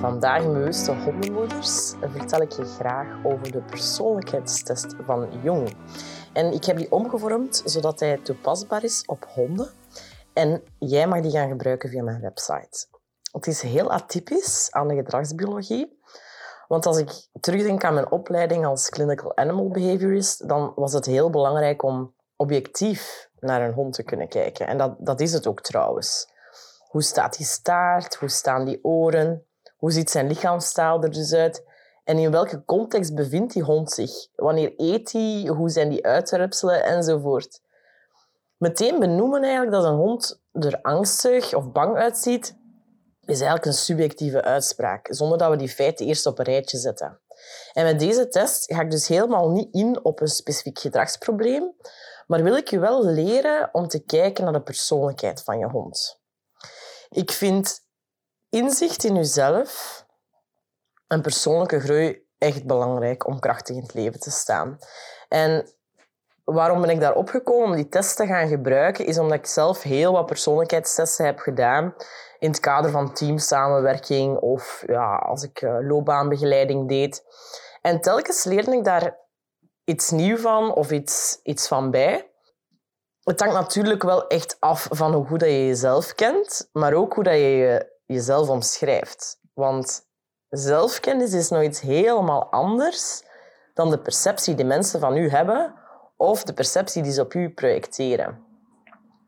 Vandaag in Bewuste Hondenmoeders vertel ik je graag over de persoonlijkheidstest van Jung. En ik heb die omgevormd zodat hij toepasbaar is op honden. En jij mag die gaan gebruiken via mijn website. Het is heel atypisch aan de gedragsbiologie. Want als ik terugdenk aan mijn opleiding als clinical animal behaviorist, dan was het heel belangrijk om objectief naar een hond te kunnen kijken. En dat, dat is het ook trouwens. Hoe staat die staart? Hoe staan die oren? Hoe ziet zijn lichaamstaal er dus uit? En in welke context bevindt die hond zich? Wanneer eet hij? Hoe zijn die uitwerpselen? Enzovoort. Meteen benoemen eigenlijk dat een hond er angstig of bang uitziet, is eigenlijk een subjectieve uitspraak, zonder dat we die feiten eerst op een rijtje zetten. En met deze test ga ik dus helemaal niet in op een specifiek gedragsprobleem, maar wil ik je wel leren om te kijken naar de persoonlijkheid van je hond. Ik vind inzicht in jezelf en persoonlijke groei echt belangrijk om krachtig in het leven te staan. En waarom ben ik daar opgekomen om die test te gaan gebruiken, is omdat ik zelf heel wat persoonlijkheidstesten heb gedaan in het kader van teamsamenwerking of ja, als ik eh, loopbaanbegeleiding deed. En telkens leerde ik daar iets nieuws van of iets, iets van bij. Het hangt natuurlijk wel echt af van hoe goed je jezelf kent, maar ook hoe dat je jezelf omschrijft. Want zelfkennis is nog iets helemaal anders dan de perceptie die mensen van u hebben of de perceptie die ze op u projecteren.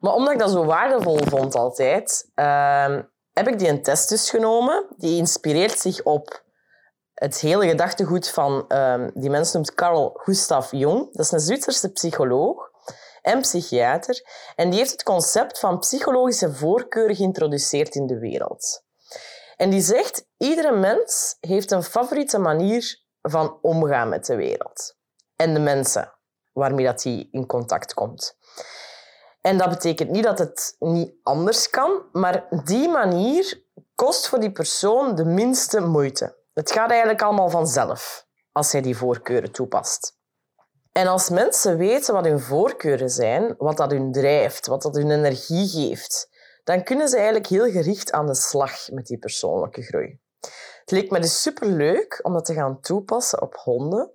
Maar omdat ik dat zo waardevol vond altijd, uh, heb ik die een test dus genomen. Die inspireert zich op het hele gedachtegoed van, uh, die mens noemt Carl Gustav Jung. Dat is een Zwitserse psycholoog en psychiater. En die heeft het concept van psychologische voorkeur geïntroduceerd in de wereld. En die zegt, iedere mens heeft een favoriete manier van omgaan met de wereld. En de mensen waarmee dat hij in contact komt. En dat betekent niet dat het niet anders kan, maar die manier kost voor die persoon de minste moeite. Het gaat eigenlijk allemaal vanzelf als hij die voorkeuren toepast. En als mensen weten wat hun voorkeuren zijn, wat dat hun drijft, wat dat hun energie geeft, dan kunnen ze eigenlijk heel gericht aan de slag met die persoonlijke groei. Het leek me dus superleuk om dat te gaan toepassen op honden,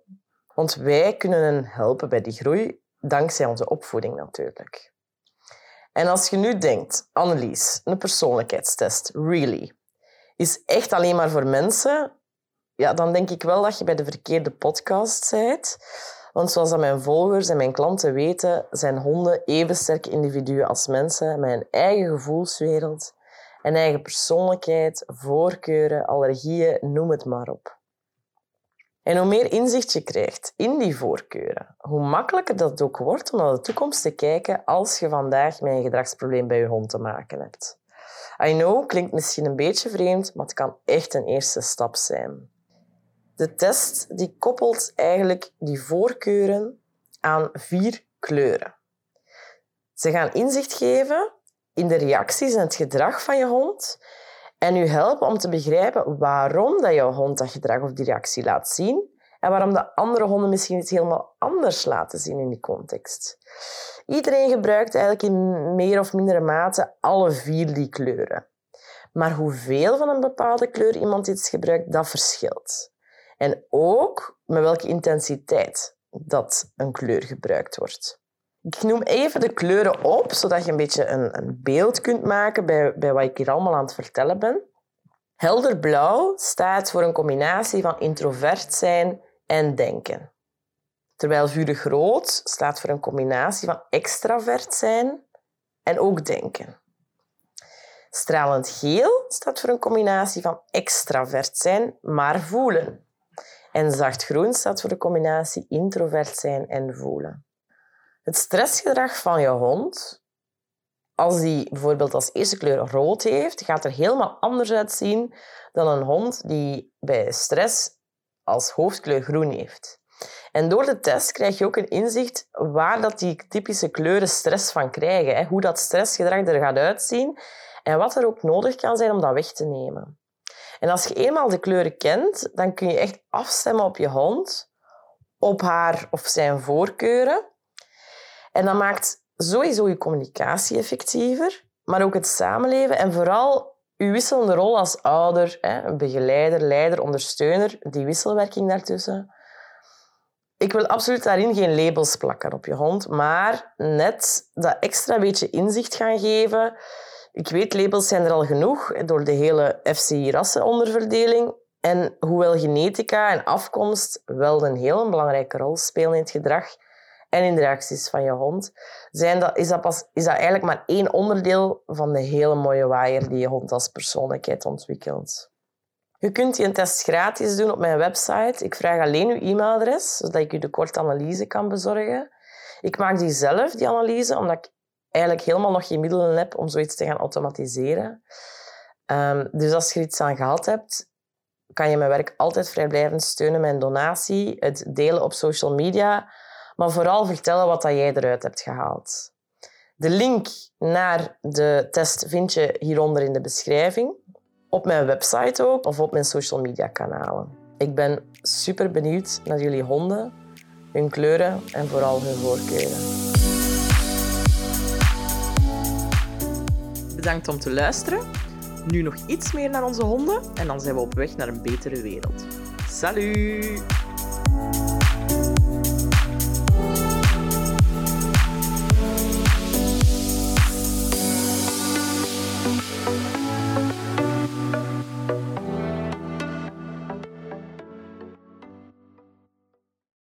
want wij kunnen hen helpen bij die groei, dankzij onze opvoeding natuurlijk. En als je nu denkt, Annelies, een persoonlijkheidstest, really, is echt alleen maar voor mensen, ja, dan denk ik wel dat je bij de verkeerde podcast bent. Want zoals mijn volgers en mijn klanten weten, zijn honden even sterke individuen als mensen met een eigen gevoelswereld, een eigen persoonlijkheid, voorkeuren, allergieën, noem het maar op. En hoe meer inzicht je krijgt in die voorkeuren, hoe makkelijker dat ook wordt om naar de toekomst te kijken als je vandaag met een gedragsprobleem bij je hond te maken hebt. I know, klinkt misschien een beetje vreemd, maar het kan echt een eerste stap zijn. De test die koppelt eigenlijk die voorkeuren aan vier kleuren. Ze gaan inzicht geven in de reacties en het gedrag van je hond en u helpen om te begrijpen waarom dat jouw hond dat gedrag of die reactie laat zien en waarom de andere honden misschien iets helemaal anders laten zien in die context. Iedereen gebruikt eigenlijk in meer of mindere mate alle vier die kleuren. Maar hoeveel van een bepaalde kleur iemand iets gebruikt, dat verschilt. En ook met welke intensiteit dat een kleur gebruikt wordt. Ik noem even de kleuren op, zodat je een beetje een, een beeld kunt maken bij, bij wat ik hier allemaal aan het vertellen ben. Helder blauw staat voor een combinatie van introvert zijn en denken. Terwijl vurig rood staat voor een combinatie van extravert zijn en ook denken. Stralend geel staat voor een combinatie van extravert zijn, maar voelen. En zachtgroen staat voor de combinatie introvert zijn en voelen. Het stressgedrag van je hond als die bijvoorbeeld als eerste kleur rood heeft, gaat er helemaal anders uitzien dan een hond die bij stress als hoofdkleur groen heeft. En door de test krijg je ook een inzicht waar dat die typische kleuren stress van krijgen. Hoe dat stressgedrag er gaat uitzien en wat er ook nodig kan zijn om dat weg te nemen. En als je eenmaal de kleuren kent, dan kun je echt afstemmen op je hond, op haar of zijn voorkeuren. En dat maakt sowieso je communicatie effectiever, maar ook het samenleven en vooral je wisselende rol als ouder, een begeleider, leider, ondersteuner, die wisselwerking daartussen. Ik wil absoluut daarin geen labels plakken op je hond, maar net dat extra beetje inzicht gaan geven. Ik weet, labels zijn er al genoeg door de hele FCI-rassenonderverdeling. En hoewel genetica en afkomst wel een heel belangrijke rol spelen in het gedrag en in de reacties van je hond, zijn dat, is, dat pas, is dat eigenlijk maar één onderdeel van de hele mooie waaier die je hond als persoonlijkheid ontwikkelt. Je kunt die een test gratis doen op mijn website. Ik vraag alleen uw e-mailadres, zodat ik u de korte analyse kan bezorgen. Ik maak die zelf, die analyse, omdat ik eigenlijk helemaal nog geen middelen heb om zoiets te gaan automatiseren. Um, dus als je iets aan gehad hebt, kan je mijn werk altijd vrijblijvend steunen met een donatie, het delen op social media, maar vooral vertellen wat dat jij eruit hebt gehaald. De link naar de test vind je hieronder in de beschrijving. Op mijn website ook of op mijn social media kanalen. Ik ben super benieuwd naar jullie honden, hun kleuren en vooral hun voorkeuren. Bedankt om te luisteren. Nu nog iets meer naar onze honden en dan zijn we op weg naar een betere wereld. Salut!